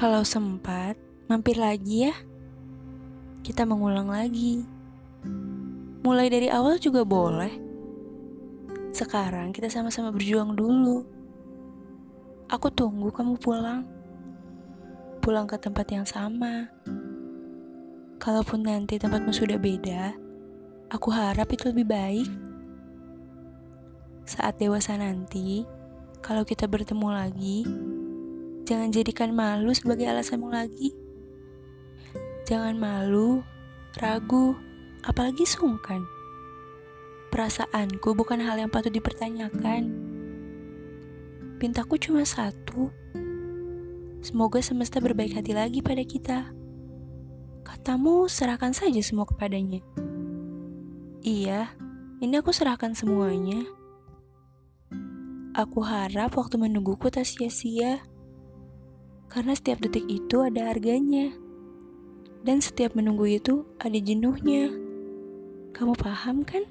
Kalau sempat, mampir lagi ya. Kita mengulang lagi. Mulai dari awal juga boleh. Sekarang kita sama-sama berjuang dulu. Aku tunggu kamu pulang. Pulang ke tempat yang sama. Kalaupun nanti tempatmu sudah beda, aku harap itu lebih baik. Saat dewasa nanti, kalau kita bertemu lagi, jangan jadikan malu sebagai alasanmu lagi. Jangan malu, ragu, apalagi sungkan. Perasaanku bukan hal yang patut dipertanyakan. Pintaku cuma satu. Semoga semesta berbaik hati lagi pada kita. Katamu serahkan saja semua kepadanya. Iya, ini aku serahkan semuanya. Aku harap waktu menungguku tak sia-sia. Karena setiap detik itu ada harganya. Dan setiap menunggu itu ada jenuhnya. Kamu paham kan?